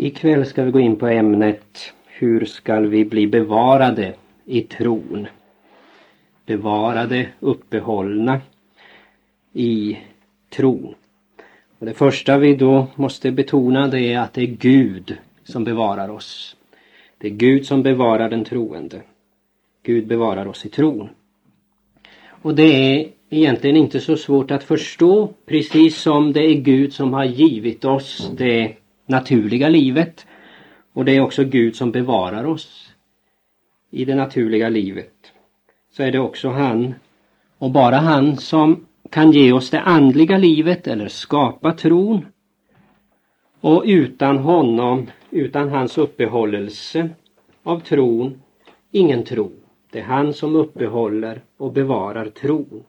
Ikväll ska vi gå in på ämnet Hur ska vi bli bevarade i tron? Bevarade, uppehållna i tron. Och det första vi då måste betona det är att det är Gud som bevarar oss. Det är Gud som bevarar den troende. Gud bevarar oss i tron. Och det är egentligen inte så svårt att förstå, precis som det är Gud som har givit oss det naturliga livet. Och det är också Gud som bevarar oss i det naturliga livet. Så är det också han och bara han som kan ge oss det andliga livet eller skapa tron. Och utan honom, utan hans uppehållelse av tron, ingen tro. Det är han som uppehåller och bevarar tron.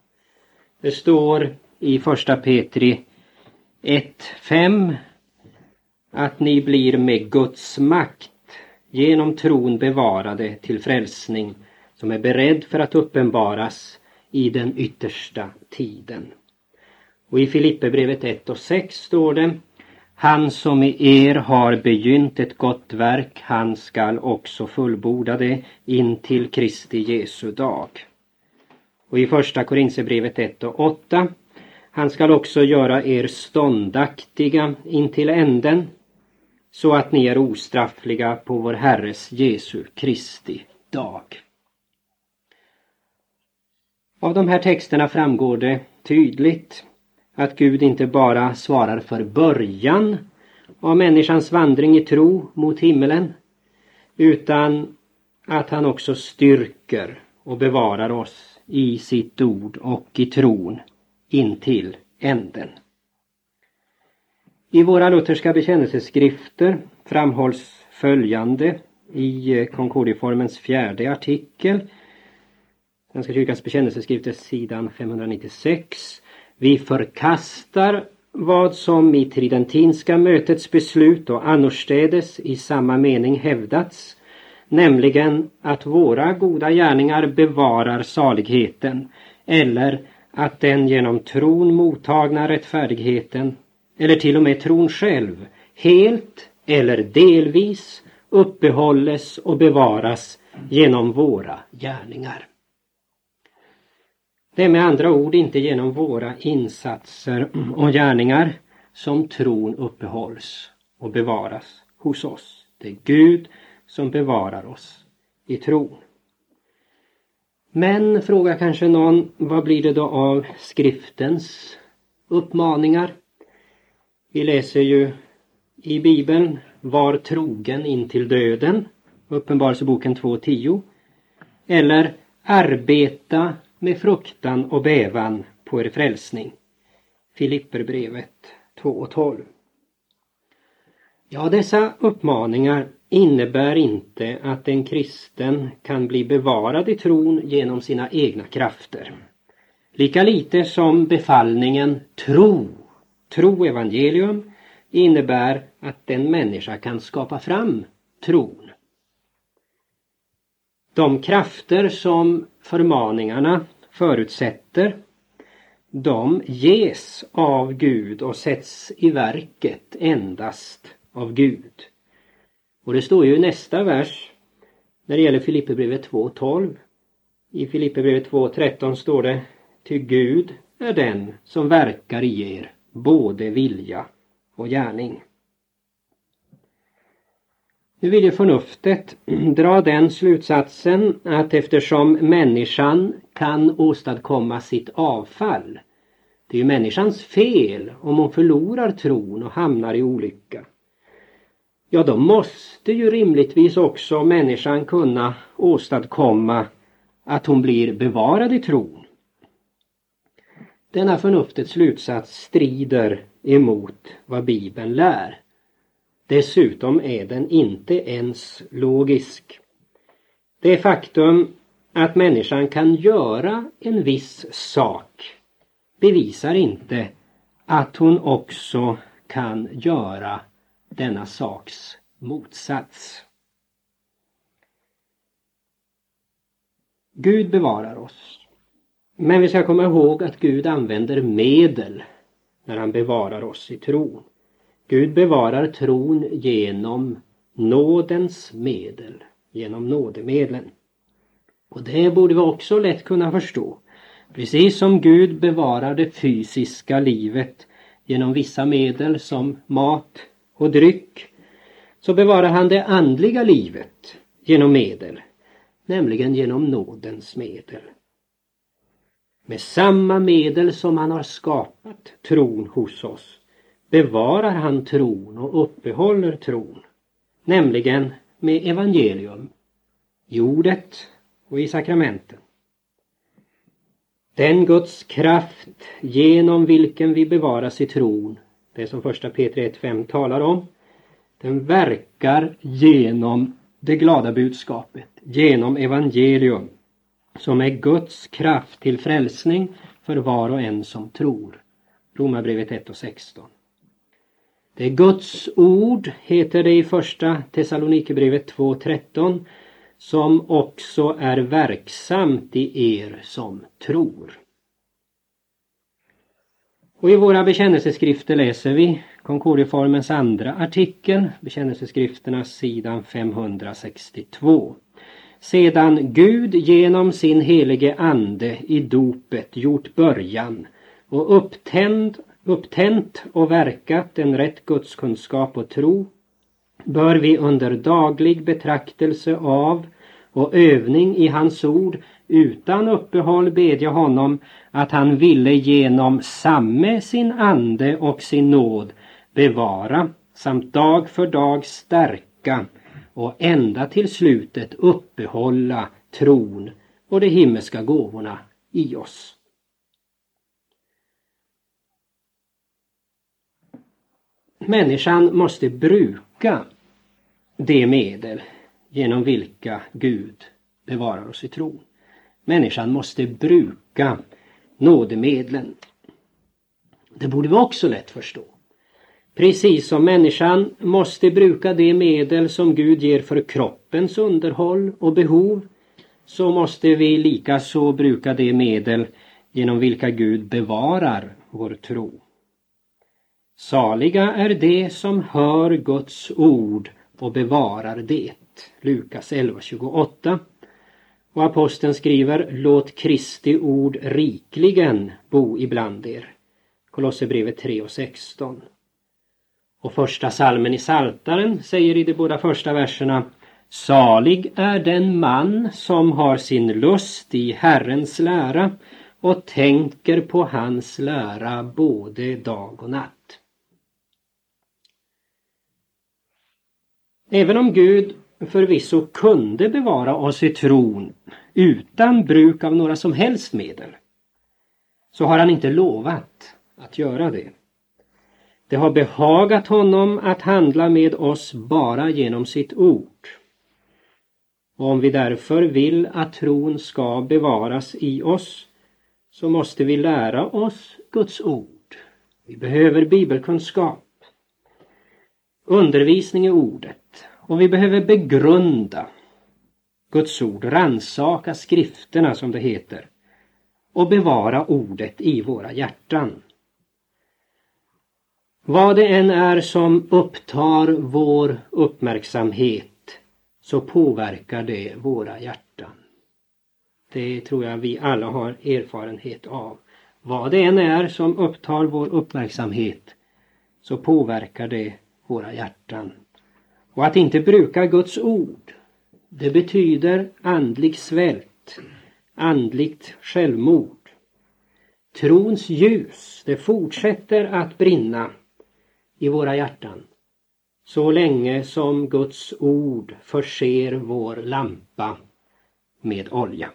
Det står i första Petri 1.5 att ni blir med Guds makt genom tron bevarade till frälsning som är beredd för att uppenbaras i den yttersta tiden. Och i Filipperbrevet 1 och 6 står det Han som i er har begynt ett gott verk, han skall också fullborda det in till Kristi Jesu dag. Och i första Korinthierbrevet 1 och 8 Han skall också göra er ståndaktiga intill änden så att ni är ostraffliga på vår Herres Jesu Kristi dag. Av de här texterna framgår det tydligt att Gud inte bara svarar för början av människans vandring i tro mot himmelen utan att han också styrker och bevarar oss i sitt ord och i tron intill änden. I våra lutherska bekännelseskrifter framhålls följande i eh, Concordieformens fjärde artikel Svenska kyrkans bekännelseskrifter sidan 596. Vi förkastar vad som i tridentinska mötets beslut och annorstädes i samma mening hävdats, nämligen att våra goda gärningar bevarar saligheten eller att den genom tron mottagna rättfärdigheten eller till och med tron själv helt eller delvis uppehålles och bevaras genom våra gärningar. Det är med andra ord inte genom våra insatser och gärningar som tron uppehålls och bevaras hos oss. Det är Gud som bevarar oss i tron. Men, frågar kanske någon, vad blir det då av skriftens uppmaningar? Vi läser ju i Bibeln Var trogen intill döden, Uppenbarelseboken 2.10. Eller Arbeta med fruktan och bävan på er frälsning. Filipperbrevet 2.12. Ja, dessa uppmaningar innebär inte att en kristen kan bli bevarad i tron genom sina egna krafter. Lika lite som befallningen tro, tro evangelium innebär att en människa kan skapa fram tron. De krafter som förmaningarna förutsätter de ges av Gud och sätts i verket endast av Gud. Och det står ju i nästa vers när det gäller Filipperbrevet 2.12. I Filipperbrevet 2.13 står det Ty Gud är den som verkar i er både vilja och gärning. Nu vill ju förnuftet dra den slutsatsen att eftersom människan kan åstadkomma sitt avfall, det är ju människans fel om hon förlorar tron och hamnar i olycka. Ja, då måste ju rimligtvis också människan kunna åstadkomma att hon blir bevarad i tron. Denna förnuftets slutsats strider emot vad Bibeln lär. Dessutom är den inte ens logisk. Det faktum att människan kan göra en viss sak bevisar inte att hon också kan göra denna saks motsats. Gud bevarar oss. Men vi ska komma ihåg att Gud använder medel när han bevarar oss i tron. Gud bevarar tron genom nådens medel, genom nådemedlen. Och det borde vi också lätt kunna förstå. Precis som Gud bevarar det fysiska livet genom vissa medel som mat och dryck så bevarar han det andliga livet genom medel, nämligen genom nådens medel. Med samma medel som han har skapat tron hos oss bevarar han tron och uppehåller tron, nämligen med evangelium, i ordet och i sakramenten. Den Guds kraft genom vilken vi bevaras i tron, det som första Peter 1.5 talar om, den verkar genom det glada budskapet, genom evangelium, som är Guds kraft till frälsning för var och en som tror. Romarbrevet 1 och 16. Det är Guds ord, heter det i första Thessalonikerbrevet 2.13, som också är verksamt i er som tror. Och i våra bekännelseskrifter läser vi Concordieformens andra artikel, bekännelseskrifterna sidan 562. Sedan Gud genom sin helige ande i dopet gjort början och upptänd, upptänt och verkat en rätt gudskunskap och tro bör vi under daglig betraktelse av och övning i hans ord utan uppehåll bedja honom att han ville genom samme sin ande och sin nåd bevara samt dag för dag stärka och ända till slutet uppehålla tron och de himmelska gåvorna i oss. Människan måste bruka de medel genom vilka Gud bevarar oss i tron. Människan måste bruka nådemedlen. Det borde vi också lätt förstå. Precis som människan måste bruka de medel som Gud ger för kroppens underhåll och behov så måste vi likaså bruka de medel genom vilka Gud bevarar vår tro. Saliga är de som hör Guds ord och bevarar det. Lukas 11.28 och aposteln skriver Låt Kristi ord rikligen bo ibland er. Kolosserbrevet 3 och 16. Och första salmen i Saltaren säger i de båda första verserna Salig är den man som har sin lust i Herrens lära och tänker på hans lära både dag och natt. Även om Gud förvisso kunde bevara oss i tron utan bruk av några som helst medel så har han inte lovat att göra det. Det har behagat honom att handla med oss bara genom sitt ord. Och om vi därför vill att tron ska bevaras i oss så måste vi lära oss Guds ord. Vi behöver bibelkunskap, undervisning i ordet och vi behöver begrunda Guds ord, ransaka skrifterna som det heter och bevara ordet i våra hjärtan. Vad det än är som upptar vår uppmärksamhet så påverkar det våra hjärtan. Det tror jag vi alla har erfarenhet av. Vad det än är som upptar vår uppmärksamhet så påverkar det våra hjärtan. Och att inte bruka Guds ord, det betyder andlig svält, andligt självmord. Trons ljus, det fortsätter att brinna i våra hjärtan så länge som Guds ord förser vår lampa med olja.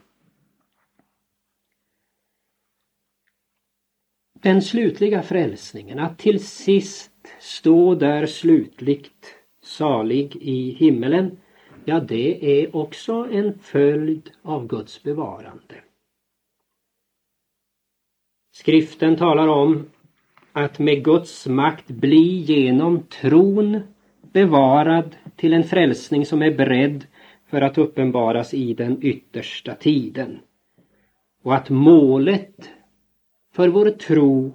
Den slutliga frälsningen, att till sist stå där slutligt salig i himmelen, ja det är också en följd av Guds bevarande. Skriften talar om att med Guds makt bli genom tron bevarad till en frälsning som är beredd för att uppenbaras i den yttersta tiden. Och att målet för vår tro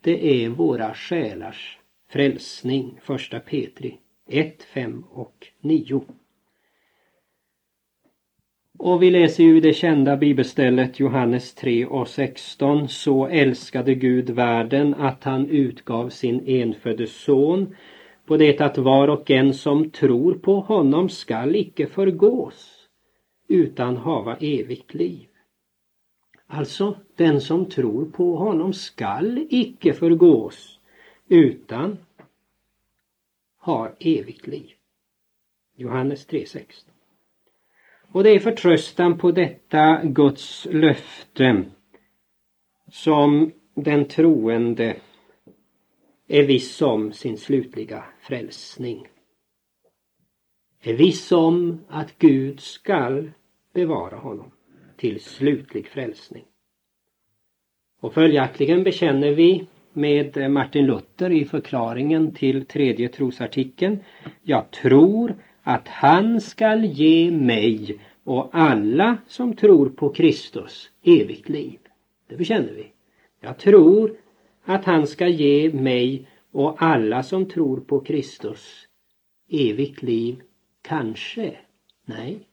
det är våra själars frälsning. Första Petri 1, 5 och 9. Och vi läser ju det kända bibelstället Johannes 3 och 16. Så älskade Gud världen att han utgav sin enfödde son på det att var och en som tror på honom skall icke förgås utan hava evigt liv. Alltså, den som tror på honom skall icke förgås utan har evigt liv. Johannes 3.16. Och det är förtröstan på detta Guds löfte som den troende är viss om sin slutliga frälsning. Är viss om att Gud skall bevara honom till slutlig frälsning. Och följaktligen bekänner vi med Martin Luther i förklaringen till tredje trosartikeln. Jag tror att han skall ge mig och alla som tror på Kristus evigt liv. Det bekänner vi. Jag tror att han ska ge mig och alla som tror på Kristus evigt liv. Kanske. Nej.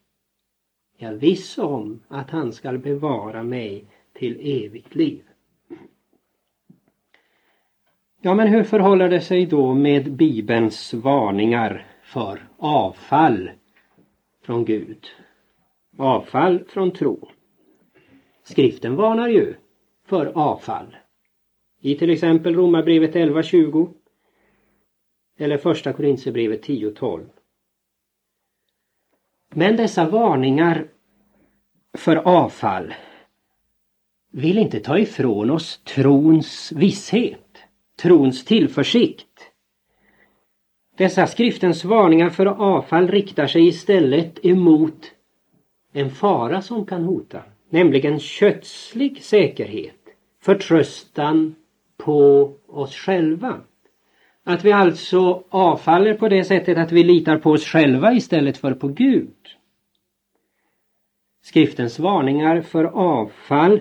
Jag är viss om att han ska bevara mig till evigt liv. Ja, men hur förhåller det sig då med Bibelns varningar för avfall från Gud? Avfall från tro. Skriften varnar ju för avfall. I till exempel Romarbrevet 11.20 eller första Korintierbrevet 10.12. Men dessa varningar för avfall vill inte ta ifrån oss trons visshet, trons tillförsikt. Dessa skriftens varningar för avfall riktar sig istället emot en fara som kan hota, nämligen kötslig säkerhet, förtröstan på oss själva. Att vi alltså avfaller på det sättet att vi litar på oss själva istället för på Gud. Skriftens varningar för avfall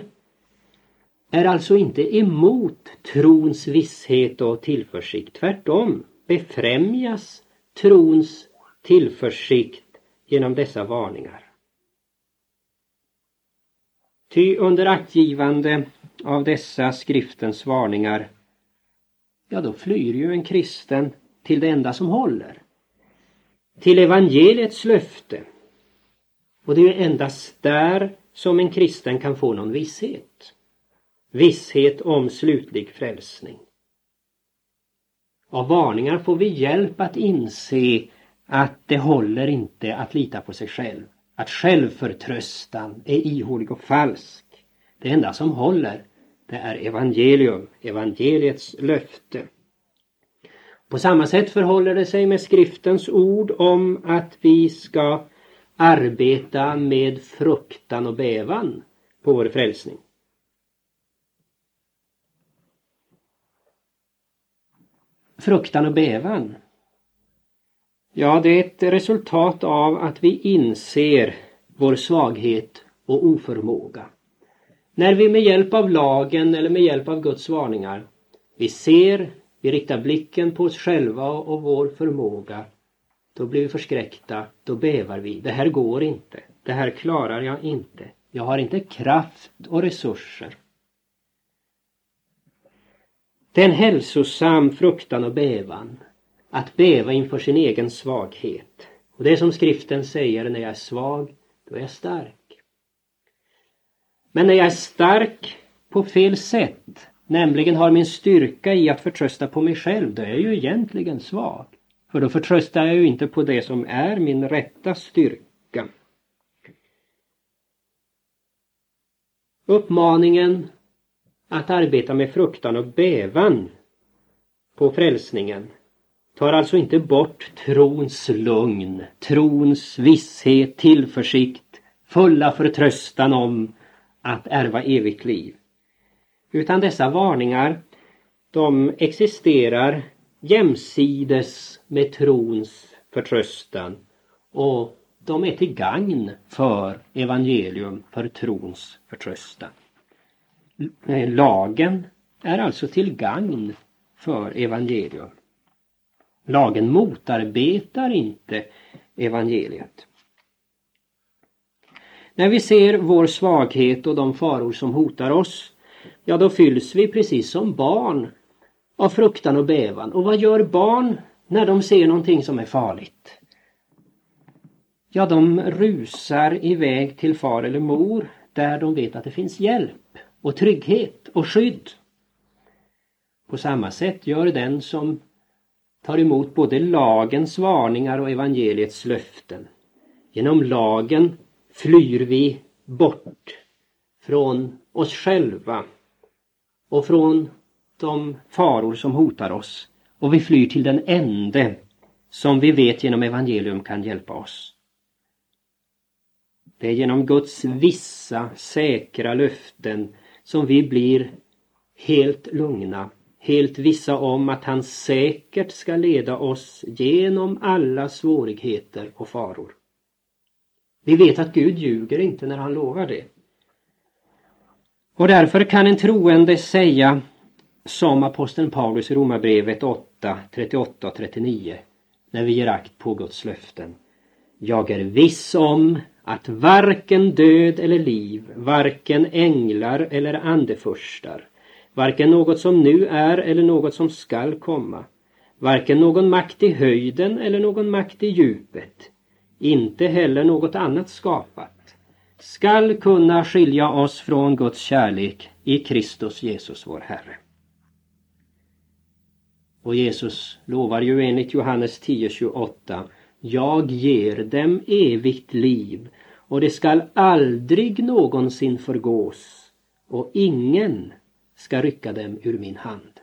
är alltså inte emot trons visshet och tillförsikt. Tvärtom befrämjas trons tillförsikt genom dessa varningar. Ty under aktgivande av dessa skriftens varningar, ja då flyr ju en kristen till det enda som håller. Till evangeliets löfte. Och det är ju endast där som en kristen kan få någon visshet. Visshet om slutlig frälsning. Av varningar får vi hjälp att inse att det håller inte att lita på sig själv. Att självförtröstan är ihålig och falsk. Det enda som håller det är evangelium, evangeliets löfte. På samma sätt förhåller det sig med skriftens ord om att vi ska arbeta med fruktan och bävan på vår frälsning. Fruktan och bävan. Ja, det är ett resultat av att vi inser vår svaghet och oförmåga. När vi med hjälp av lagen eller med hjälp av Guds varningar, vi ser, vi riktar blicken på oss själva och vår förmåga, då blir vi förskräckta, då bävar vi. Det här går inte. Det här klarar jag inte. Jag har inte kraft och resurser. Det är en hälsosam fruktan och bävan. Att bäva inför sin egen svaghet. Och det är som skriften säger, när jag är svag, då är jag stark. Men när jag är stark på fel sätt, nämligen har min styrka i att förtrösta på mig själv, då är jag ju egentligen svag. För då förtröstar jag ju inte på det som är min rätta styrka. Uppmaningen att arbeta med fruktan och bävan på frälsningen tar alltså inte bort trons lugn, trons visshet, tillförsikt, fulla förtröstan om att ärva evigt liv. Utan dessa varningar, de existerar jämsides med trons förtröstan och de är till gagn för evangelium, för trons förtröstan. Lagen är alltså till gagn för evangelium. Lagen motarbetar inte evangeliet. När vi ser vår svaghet och de faror som hotar oss, ja då fylls vi precis som barn av fruktan och bävan. Och vad gör barn när de ser någonting som är farligt? Ja, de rusar iväg till far eller mor där de vet att det finns hjälp och trygghet och skydd. På samma sätt gör den som tar emot både lagens varningar och evangeliets löften. Genom lagen flyr vi bort från oss själva och från de faror som hotar oss och vi flyr till den ende som vi vet genom evangelium kan hjälpa oss. Det är genom Guds vissa, säkra löften som vi blir helt lugna, helt vissa om att han säkert ska leda oss genom alla svårigheter och faror. Vi vet att Gud ljuger inte när han lovar det. Och därför kan en troende säga som aposteln Paulus i Romarbrevet 8, 38 och 39 när vi ger akt på Guds löften. Jag är viss om att varken död eller liv, varken änglar eller andefurstar, varken något som nu är eller något som skall komma, varken någon makt i höjden eller någon makt i djupet, inte heller något annat skapat, skall kunna skilja oss från Guds kärlek i Kristus Jesus vår Herre. Och Jesus lovar ju enligt Johannes 10.28 jag ger dem evigt liv och det skall aldrig någonsin förgås och ingen ska rycka dem ur min hand.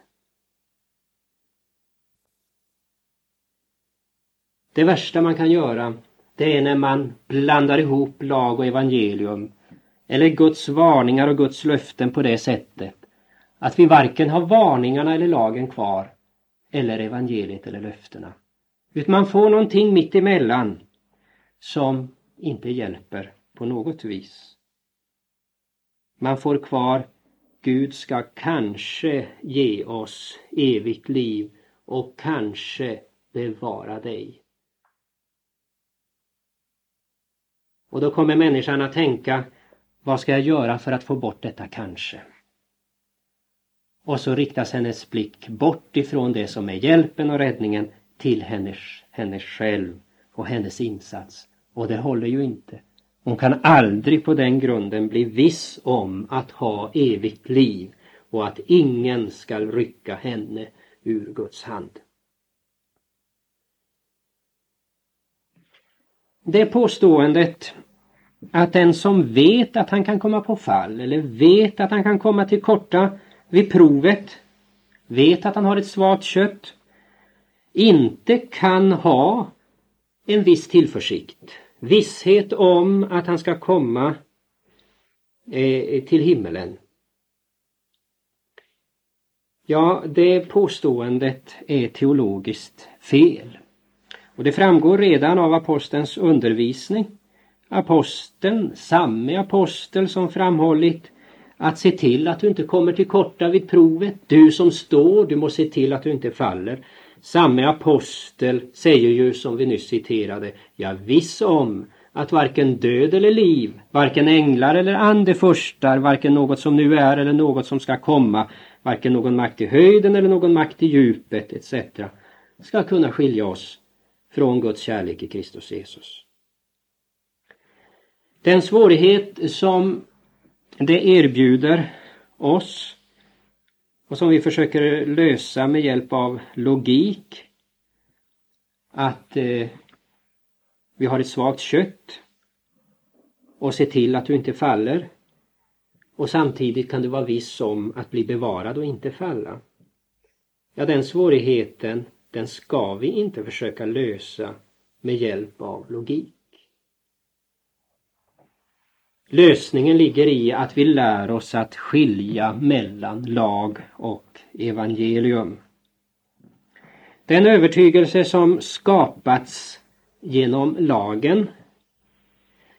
Det värsta man kan göra det är när man blandar ihop lag och evangelium eller Guds varningar och Guds löften på det sättet att vi varken har varningarna eller lagen kvar eller evangeliet eller löftena. Utan man får någonting mitt emellan som inte hjälper på något vis. Man får kvar Gud ska kanske ge oss evigt liv och kanske bevara dig. Och då kommer människan att tänka, vad ska jag göra för att få bort detta kanske? Och så riktas hennes blick bort ifrån det som är hjälpen och räddningen till hennes, hennes själv och hennes insats. Och det håller ju inte. Hon kan aldrig på den grunden bli viss om att ha evigt liv och att ingen skall rycka henne ur Guds hand. Det påståendet att den som vet att han kan komma på fall eller vet att han kan komma till korta vid provet, vet att han har ett svagt kött, inte kan ha en viss tillförsikt, visshet om att han ska komma eh, till himmelen. Ja, det påståendet är teologiskt fel. Och det framgår redan av apostelns undervisning. Aposteln, samme apostel som framhållit att se till att du inte kommer till korta vid provet. Du som står, du måste se till att du inte faller. Samme apostel säger ju som vi nyss citerade, jag viss om att varken död eller liv, varken änglar eller andefurstar, varken något som nu är eller något som ska komma, varken någon makt i höjden eller någon makt i djupet etc. ska kunna skilja oss från Guds kärlek i Kristus Jesus. Den svårighet som det erbjuder oss och som vi försöker lösa med hjälp av logik att eh, vi har ett svagt kött och se till att du inte faller och samtidigt kan du vara viss om att bli bevarad och inte falla. Ja, den svårigheten den ska vi inte försöka lösa med hjälp av logik. Lösningen ligger i att vi lär oss att skilja mellan lag och evangelium. Den övertygelse som skapats genom lagen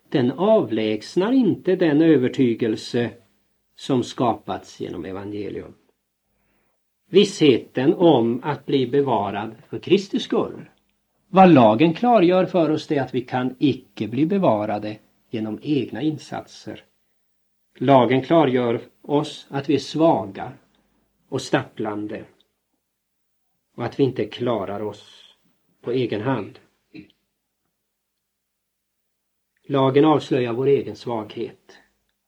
den avlägsnar inte den övertygelse som skapats genom evangelium. vissheten om att bli bevarad för Kristi skull. Vad lagen klargör för oss är att vi kan icke bli bevarade genom egna insatser. Lagen klargör oss att vi är svaga och stapplande och att vi inte klarar oss på egen hand. Lagen avslöjar vår egen svaghet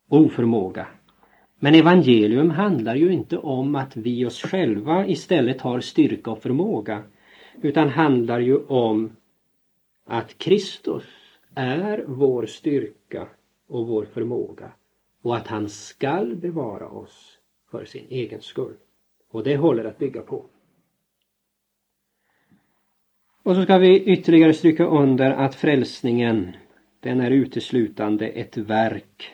och oförmåga. Men evangelium handlar ju inte om att vi oss själva istället har styrka och förmåga utan handlar ju om att Kristus är vår styrka och vår förmåga och att han skall bevara oss för sin egen skull. Och det håller att bygga på. Och så ska vi ytterligare stryka under att frälsningen den är uteslutande ett verk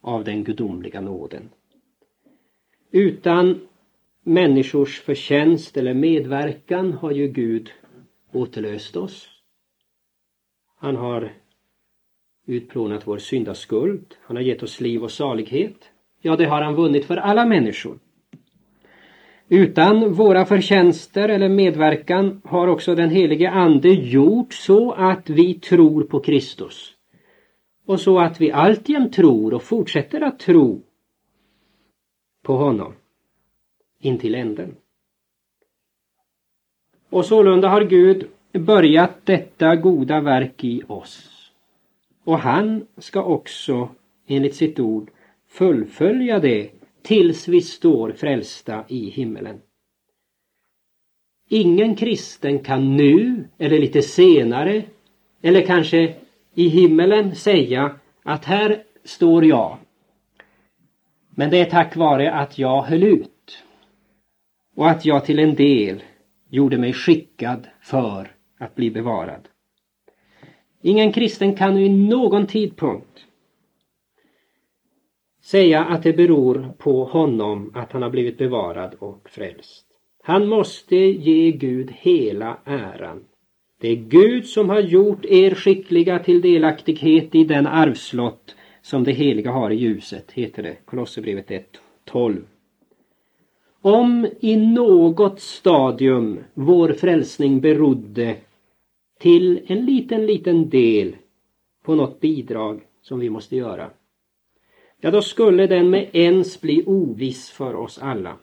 av den gudomliga nåden. Utan människors förtjänst eller medverkan har ju Gud återlöst oss. Han har utplånat vår syndaskuld. Han har gett oss liv och salighet. Ja, det har han vunnit för alla människor. Utan våra förtjänster eller medverkan har också den helige Ande gjort så att vi tror på Kristus. Och så att vi alltjämt tror och fortsätter att tro på honom intill änden. Och sålunda har Gud börjat detta goda verk i oss. Och han ska också enligt sitt ord fullfölja det tills vi står frälsta i himmelen. Ingen kristen kan nu eller lite senare eller kanske i himmelen säga att här står jag. Men det är tack vare att jag höll ut och att jag till en del gjorde mig skickad för att bli bevarad. Ingen kristen kan vid någon tidpunkt säga att det beror på honom att han har blivit bevarad och frälst. Han måste ge Gud hela äran. Det är Gud som har gjort er skickliga till delaktighet i den arvslott som det heliga har i ljuset, heter det, Kolosserbrevet 1.12. Om i något stadium vår frälsning berodde till en liten, liten del på något bidrag som vi måste göra. Ja, då skulle den med ens bli oviss för oss alla.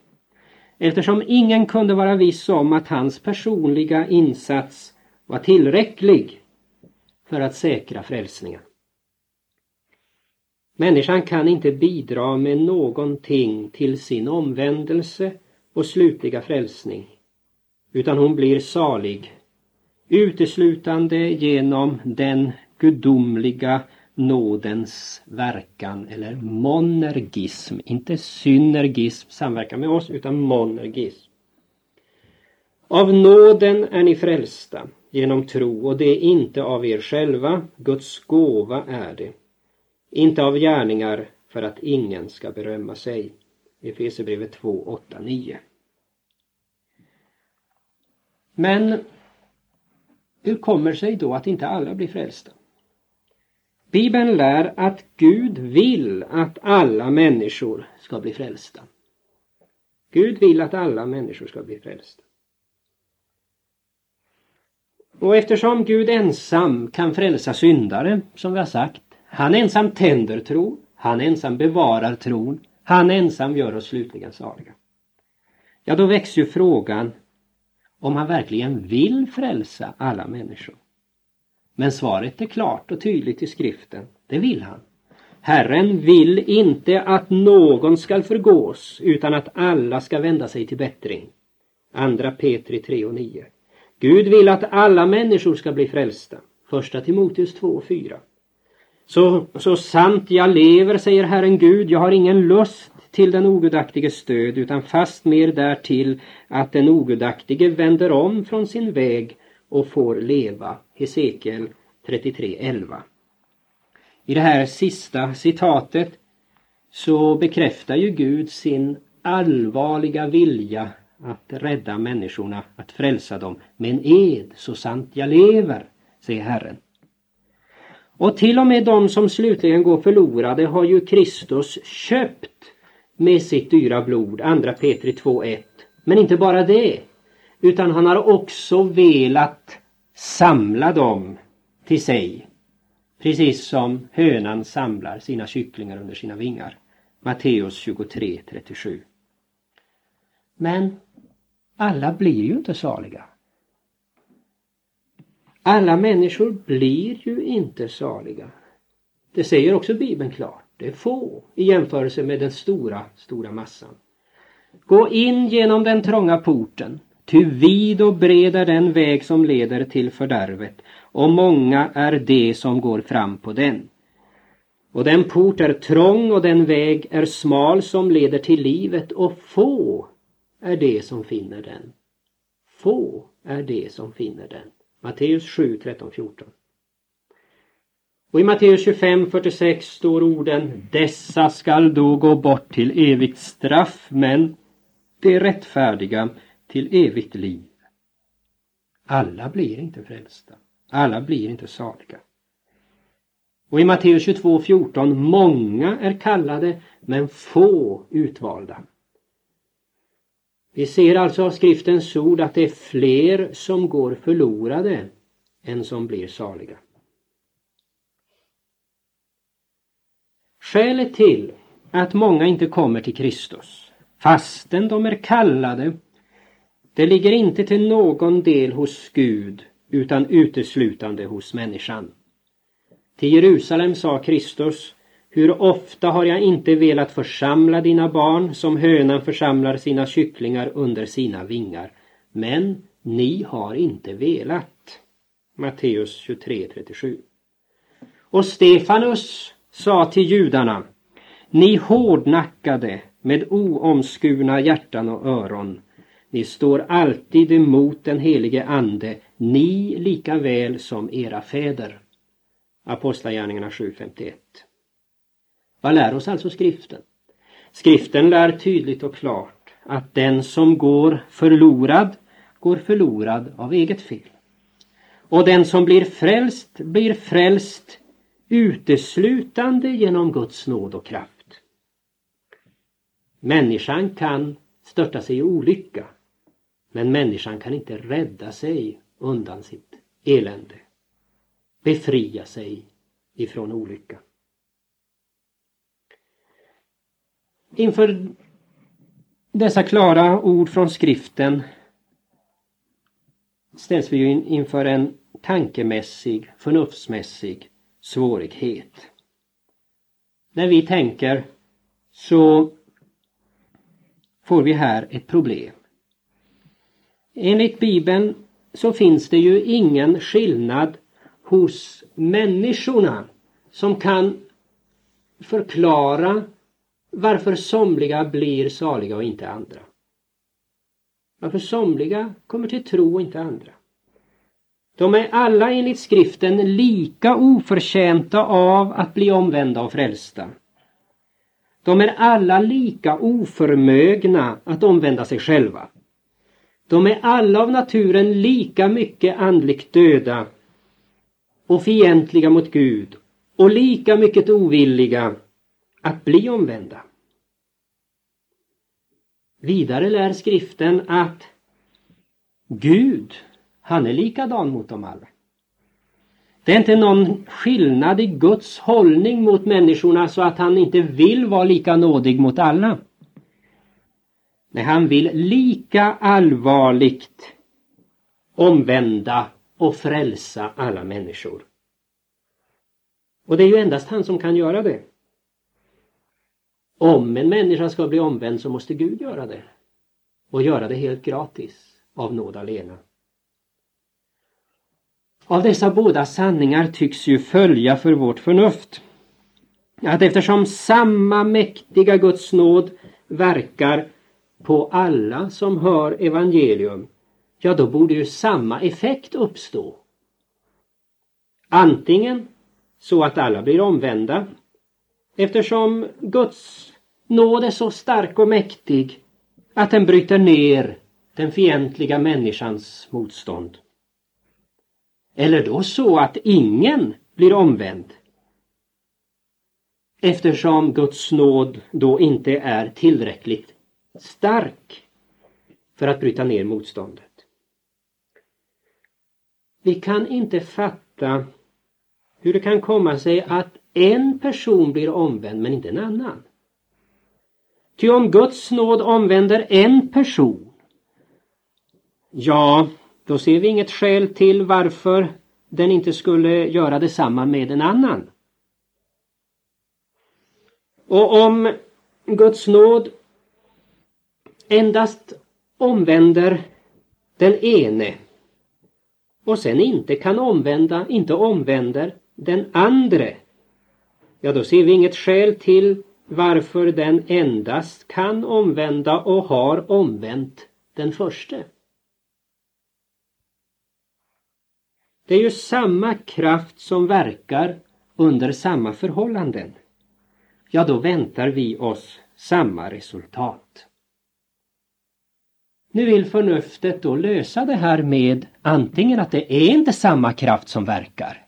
Eftersom ingen kunde vara viss om att hans personliga insats var tillräcklig för att säkra frälsningen. Människan kan inte bidra med någonting till sin omvändelse och slutliga frälsning utan hon blir salig uteslutande genom den gudomliga nådens verkan eller monergism, inte synergism, samverkan med oss, utan monergism. Av nåden är ni frälsta genom tro och det är inte av er själva, Guds gåva är det. Inte av gärningar för att ingen ska berömma sig. Efesierbrevet 2, 8, 9. Men hur kommer det sig då att inte alla blir frälsta? Bibeln lär att Gud vill att alla människor ska bli frälsta. Gud vill att alla människor ska bli frälsta. Och eftersom Gud ensam kan frälsa syndare, som vi har sagt, han ensam tänder tro, han ensam bevarar tron, han ensam gör oss slutligen saliga. Ja, då väcks ju frågan om han verkligen vill frälsa alla människor. Men svaret är klart och tydligt i skriften. Det vill han. Herren vill inte att någon skall förgås utan att alla ska vända sig till bättring. Andra Petri 3 och 9. Gud vill att alla människor ska bli frälsta. Första Timoteus 2 och 4. Så, så sant jag lever, säger Herren Gud, jag har ingen lust till den ogudaktige stöd utan fast mer därtill att den ogudaktige vänder om från sin väg och får leva. Hesekiel 33.11. I det här sista citatet så bekräftar ju Gud sin allvarliga vilja att rädda människorna, att frälsa dem Men ed, så sant jag lever, säger Herren. Och till och med de som slutligen går förlorade har ju Kristus köpt med sitt dyra blod, andra Petri 2.1 Men inte bara det, utan han har också velat samla dem till sig. Precis som hönan samlar sina kycklingar under sina vingar. Matteus 23.37. Men alla blir ju inte saliga. Alla människor blir ju inte saliga. Det säger också Bibeln klart. Det är få i jämförelse med den stora, stora massan. Gå in genom den trånga porten. Ty vid och bred är den väg som leder till fördärvet och många är de som går fram på den. Och den port är trång och den väg är smal som leder till livet och få är de som finner den. Få är de som finner den. Matteus 7, 13, 14. Och i Matteus 25, 46 står orden Dessa skall då gå bort till evigt straff men de rättfärdiga till evigt liv. Alla blir inte frälsta. Alla blir inte saliga. Och i Matteus 22, 14 Många är kallade men få utvalda. Vi ser alltså av skriftens ord att det är fler som går förlorade än som blir saliga. Skälet till att många inte kommer till Kristus fastän de är kallade det ligger inte till någon del hos Gud utan uteslutande hos människan. Till Jerusalem sa Kristus hur ofta har jag inte velat församla dina barn som hönan församlar sina kycklingar under sina vingar. Men ni har inte velat. Matteus 23.37 Och Stefanus sa till judarna Ni hårdnackade med oomskurna hjärtan och öron. Ni står alltid emot den helige Ande, ni lika väl som era fäder. Apostlagärningarna 7.51 vad lär oss alltså skriften? Skriften lär tydligt och klart att den som går förlorad går förlorad av eget fel. Och den som blir frälst blir frälst uteslutande genom Guds nåd och kraft. Människan kan störta sig i olycka men människan kan inte rädda sig undan sitt elände. Befria sig ifrån olycka. Inför dessa klara ord från skriften ställs vi inför en tankemässig, förnuftsmässig svårighet. När vi tänker så får vi här ett problem. Enligt Bibeln så finns det ju ingen skillnad hos människorna som kan förklara varför somliga blir saliga och inte andra. Varför somliga kommer till tro och inte andra. De är alla enligt skriften lika oförtjänta av att bli omvända och frälsta. De är alla lika oförmögna att omvända sig själva. De är alla av naturen lika mycket andligt döda och fientliga mot Gud och lika mycket ovilliga att bli omvända. Vidare lär skriften att Gud, han är likadan mot dem alla. Det är inte någon skillnad i Guds hållning mot människorna så att han inte vill vara lika nådig mot alla. Nej, han vill lika allvarligt omvända och frälsa alla människor. Och det är ju endast han som kan göra det. Om en människa ska bli omvänd så måste Gud göra det. Och göra det helt gratis, av nåd alena. Av dessa båda sanningar tycks ju följa för vårt förnuft att eftersom samma mäktiga Guds nåd verkar på alla som hör evangelium, ja då borde ju samma effekt uppstå. Antingen så att alla blir omvända Eftersom Guds nåd är så stark och mäktig att den bryter ner den fientliga människans motstånd. Eller då så att ingen blir omvänd. Eftersom Guds nåd då inte är tillräckligt stark för att bryta ner motståndet. Vi kan inte fatta hur det kan komma sig att en person blir omvänd men inte en annan. Ty om Guds nåd omvänder en person, ja, då ser vi inget skäl till varför den inte skulle göra detsamma med en annan. Och om Guds nåd endast omvänder den ene och sen inte kan omvända, inte omvänder den andre, ja då ser vi inget skäl till varför den endast kan omvända och har omvänt den förste. Det är ju samma kraft som verkar under samma förhållanden. Ja, då väntar vi oss samma resultat. Nu vill förnuftet då lösa det här med antingen att det är inte samma kraft som verkar.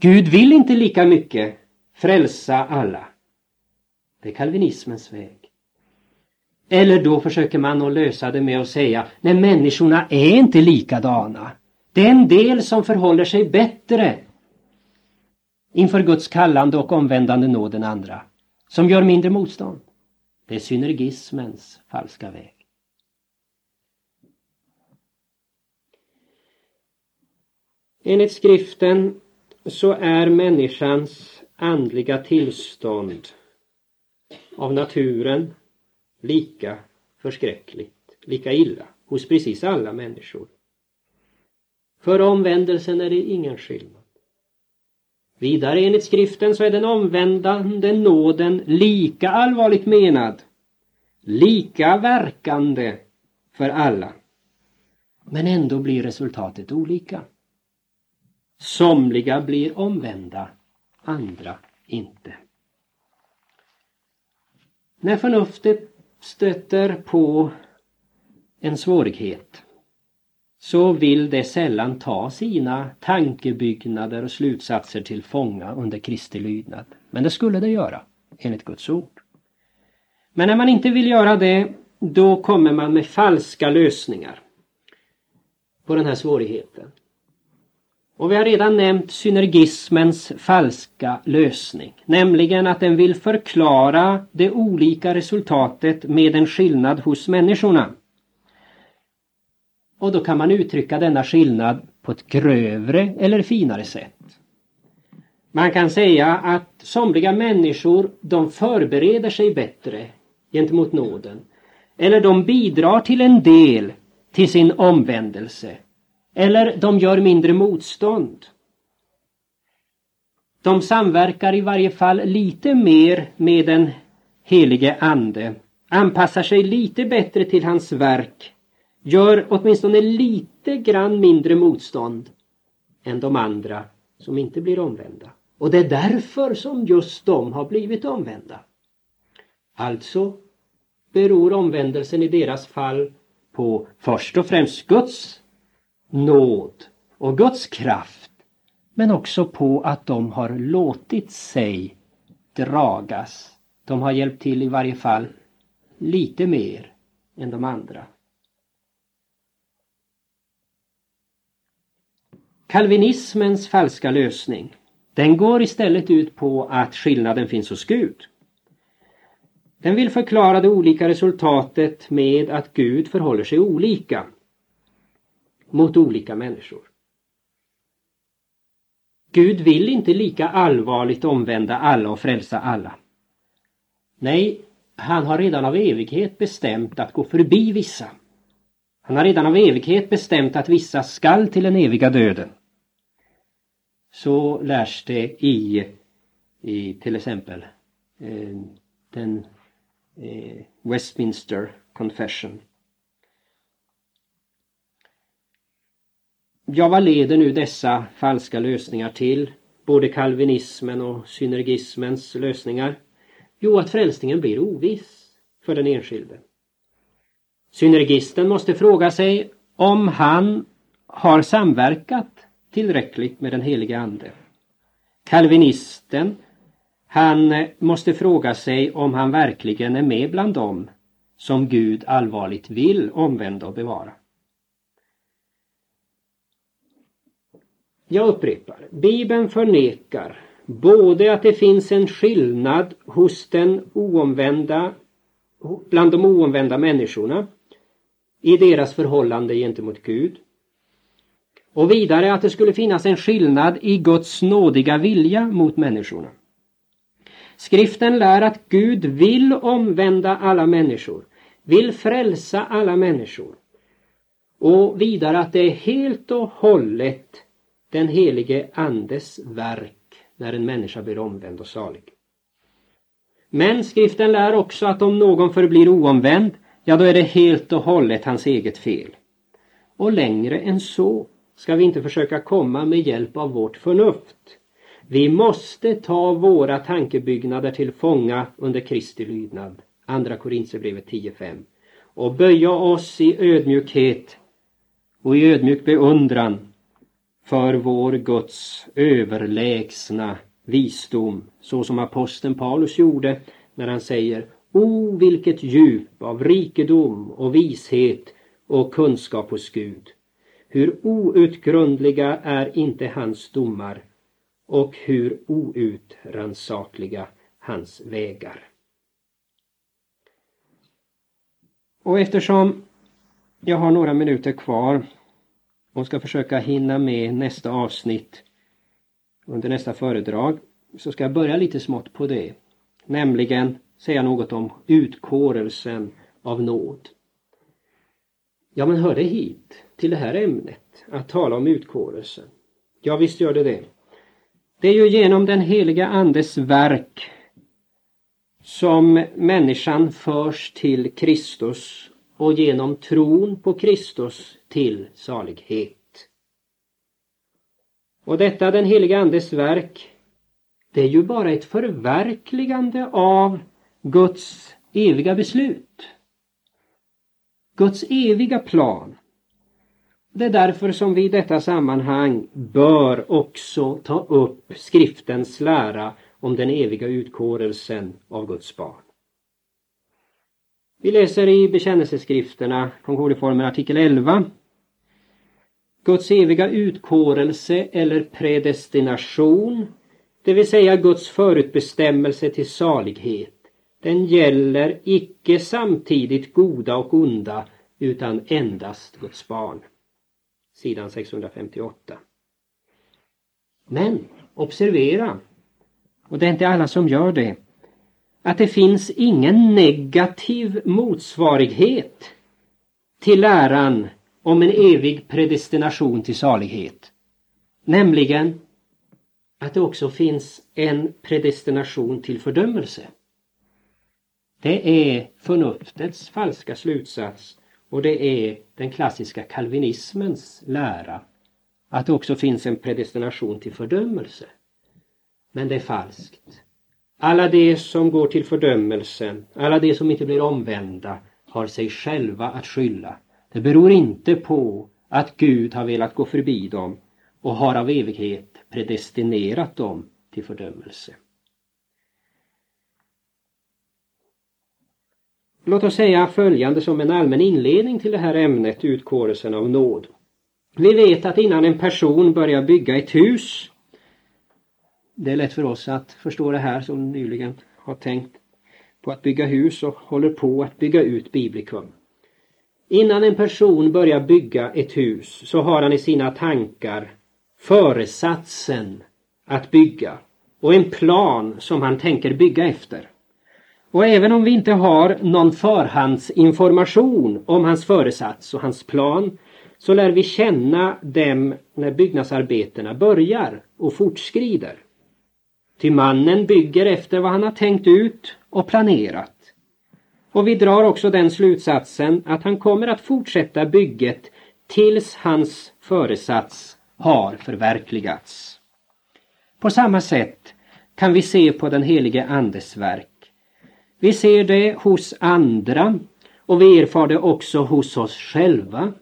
Gud vill inte lika mycket frälsa alla. Det är kalvinismens väg. Eller då försöker man att lösa det med att säga, nej människorna är inte likadana. Den del som förhåller sig bättre inför Guds kallande och omvändande nåd än andra. Som gör mindre motstånd. Det är synergismens falska väg. Enligt skriften så är människans andliga tillstånd av naturen lika förskräckligt, lika illa hos precis alla människor. För omvändelsen är det ingen skillnad. Vidare enligt skriften så är den omvändande nåden lika allvarligt menad, lika verkande för alla. Men ändå blir resultatet olika. Somliga blir omvända, andra inte. När förnuftet stöter på en svårighet så vill det sällan ta sina tankebyggnader och slutsatser till fånga under Kristi lydnad. Men det skulle det göra, enligt Guds ord. Men när man inte vill göra det, då kommer man med falska lösningar på den här svårigheten. Och vi har redan nämnt synergismens falska lösning, nämligen att den vill förklara det olika resultatet med en skillnad hos människorna. Och då kan man uttrycka denna skillnad på ett grövre eller finare sätt. Man kan säga att somliga människor de förbereder sig bättre gentemot nåden. Eller de bidrar till en del till sin omvändelse. Eller de gör mindre motstånd. De samverkar i varje fall lite mer med den helige Ande, anpassar sig lite bättre till hans verk gör åtminstone lite grann mindre motstånd än de andra som inte blir omvända. Och det är därför som just de har blivit omvända. Alltså beror omvändelsen i deras fall på först och främst Guds nåd och Guds kraft men också på att de har låtit sig dragas. De har hjälpt till i varje fall lite mer än de andra. Kalvinismens falska lösning den går istället ut på att skillnaden finns hos Gud. Den vill förklara det olika resultatet med att Gud förhåller sig olika mot olika människor. Gud vill inte lika allvarligt omvända alla och frälsa alla. Nej, han har redan av evighet bestämt att gå förbi vissa. Han har redan av evighet bestämt att vissa skall till den eviga döden så lärs det i, i till exempel eh, den eh, Westminster Confession. Ja, vad leder nu dessa falska lösningar till? Både kalvinismen och synergismens lösningar? Jo, att frälsningen blir oviss för den enskilde. Synergisten måste fråga sig om han har samverkat tillräckligt med den helige Ande. Kalvinisten, han måste fråga sig om han verkligen är med bland dem som Gud allvarligt vill omvända och bevara. Jag upprepar, Bibeln förnekar både att det finns en skillnad hos den oomvända, bland de oomvända människorna i deras förhållande gentemot Gud. Och vidare att det skulle finnas en skillnad i Guds nådiga vilja mot människorna. Skriften lär att Gud vill omvända alla människor, vill frälsa alla människor. Och vidare att det är helt och hållet den helige Andes verk när en människa blir omvänd och salig. Men skriften lär också att om någon förblir oomvänd, ja då är det helt och hållet hans eget fel. Och längre än så ska vi inte försöka komma med hjälp av vårt förnuft. Vi måste ta våra tankebyggnader till fånga under Kristi lydnad. Andra Korinthierbrevet 10.5. Och böja oss i ödmjukhet och i ödmjuk beundran för vår Guds överlägsna visdom så som aposteln Paulus gjorde när han säger O vilket djup av rikedom och vishet och kunskap hos Gud. Hur outgrundliga är inte hans domar och hur outrannsakliga hans vägar. Och eftersom jag har några minuter kvar och ska försöka hinna med nästa avsnitt under nästa föredrag så ska jag börja lite smått på det. Nämligen säga något om utkårelsen av nåd. Ja men hör det hit till det här ämnet att tala om utkårelsen. Ja visst gör det det. Det är ju genom den heliga andes verk som människan förs till Kristus och genom tron på Kristus till salighet. Och detta den heliga Andes verk, det är ju bara ett förverkligande av Guds eviga beslut. Guds eviga plan. Det är därför som vi i detta sammanhang bör också ta upp skriftens lära om den eviga utkårelsen av Guds barn. Vi läser i bekännelseskrifterna, Konkordieformen artikel 11. Guds eviga utkårelse eller predestination, det vill säga Guds förutbestämmelse till salighet. Den gäller icke samtidigt goda och onda utan endast Guds barn. Sidan 658. Men observera, och det är inte alla som gör det, att det finns ingen negativ motsvarighet till läran om en evig predestination till salighet. Nämligen att det också finns en predestination till fördömelse. Det är förnuftets falska slutsats och det är den klassiska kalvinismens lära att det också finns en predestination till fördömelse. Men det är falskt. Alla de som går till fördömelse, alla de som inte blir omvända har sig själva att skylla. Det beror inte på att Gud har velat gå förbi dem och har av evighet predestinerat dem till fördömelse. Låt oss säga följande som en allmän inledning till det här ämnet, utkårelsen av nåd. Vi vet att innan en person börjar bygga ett hus det är lätt för oss att förstå det här som nyligen har tänkt på att bygga hus och håller på att bygga ut biblikum. Innan en person börjar bygga ett hus så har han i sina tankar föresatsen att bygga och en plan som han tänker bygga efter. Och även om vi inte har någon förhandsinformation om hans föresats och hans plan så lär vi känna dem när byggnadsarbetena börjar och fortskrider. Ty mannen bygger efter vad han har tänkt ut och planerat. Och vi drar också den slutsatsen att han kommer att fortsätta bygget tills hans föresats har förverkligats. På samma sätt kan vi se på den helige Andes verk. Vi ser det hos andra och vi erfar det också hos oss själva.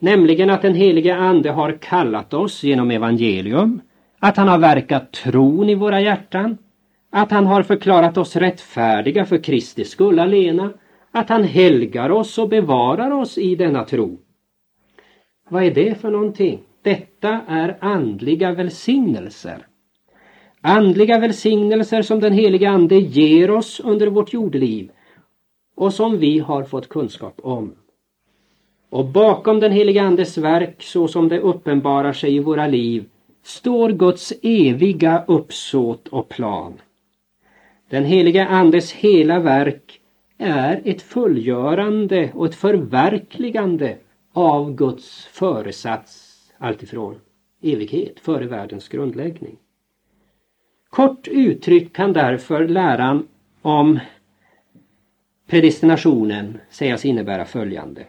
Nämligen att den helige Ande har kallat oss genom evangelium att han har verkat tron i våra hjärtan, att han har förklarat oss rättfärdiga för Kristi skull alena, Att han helgar oss och bevarar oss i denna tro. Vad är det för någonting? Detta är andliga välsignelser. Andliga välsignelser som den heliga Ande ger oss under vårt jordeliv och som vi har fått kunskap om. Och bakom den heliga Andes verk så som det uppenbarar sig i våra liv står Guds eviga uppsåt och plan. Den heliga Andes hela verk är ett fullgörande och ett förverkligande av Guds föresats alltifrån evighet, före världens grundläggning. Kort uttryckt kan därför läran om predestinationen sägas innebära följande.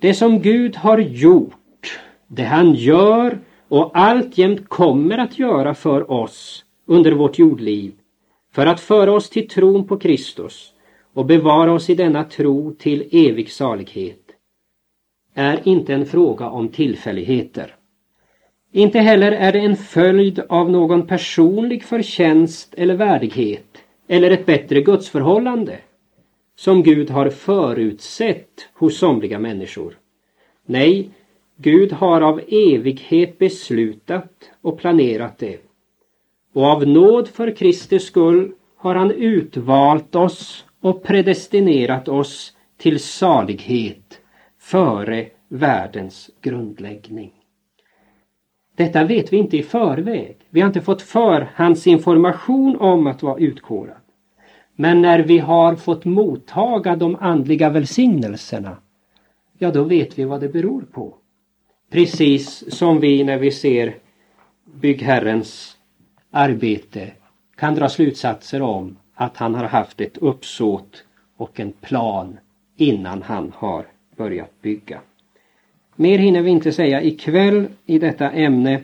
Det som Gud har gjort, det han gör och alltjämt kommer att göra för oss under vårt jordliv för att föra oss till tron på Kristus och bevara oss i denna tro till evig salighet är inte en fråga om tillfälligheter. Inte heller är det en följd av någon personlig förtjänst eller värdighet eller ett bättre gudsförhållande som Gud har förutsett hos somliga människor. Nej, Gud har av evighet beslutat och planerat det. Och av nåd för Kristi skull har han utvalt oss och predestinerat oss till salighet före världens grundläggning. Detta vet vi inte i förväg. Vi har inte fått förhandsinformation om att vara utkårad. Men när vi har fått mottaga de andliga välsignelserna, ja då vet vi vad det beror på. Precis som vi när vi ser byggherrens arbete kan dra slutsatser om att han har haft ett uppsåt och en plan innan han har börjat bygga. Mer hinner vi inte säga ikväll i detta ämne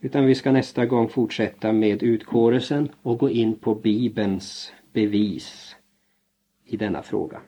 utan vi ska nästa gång fortsätta med utkårelsen och gå in på Bibelns bevis i denna fråga.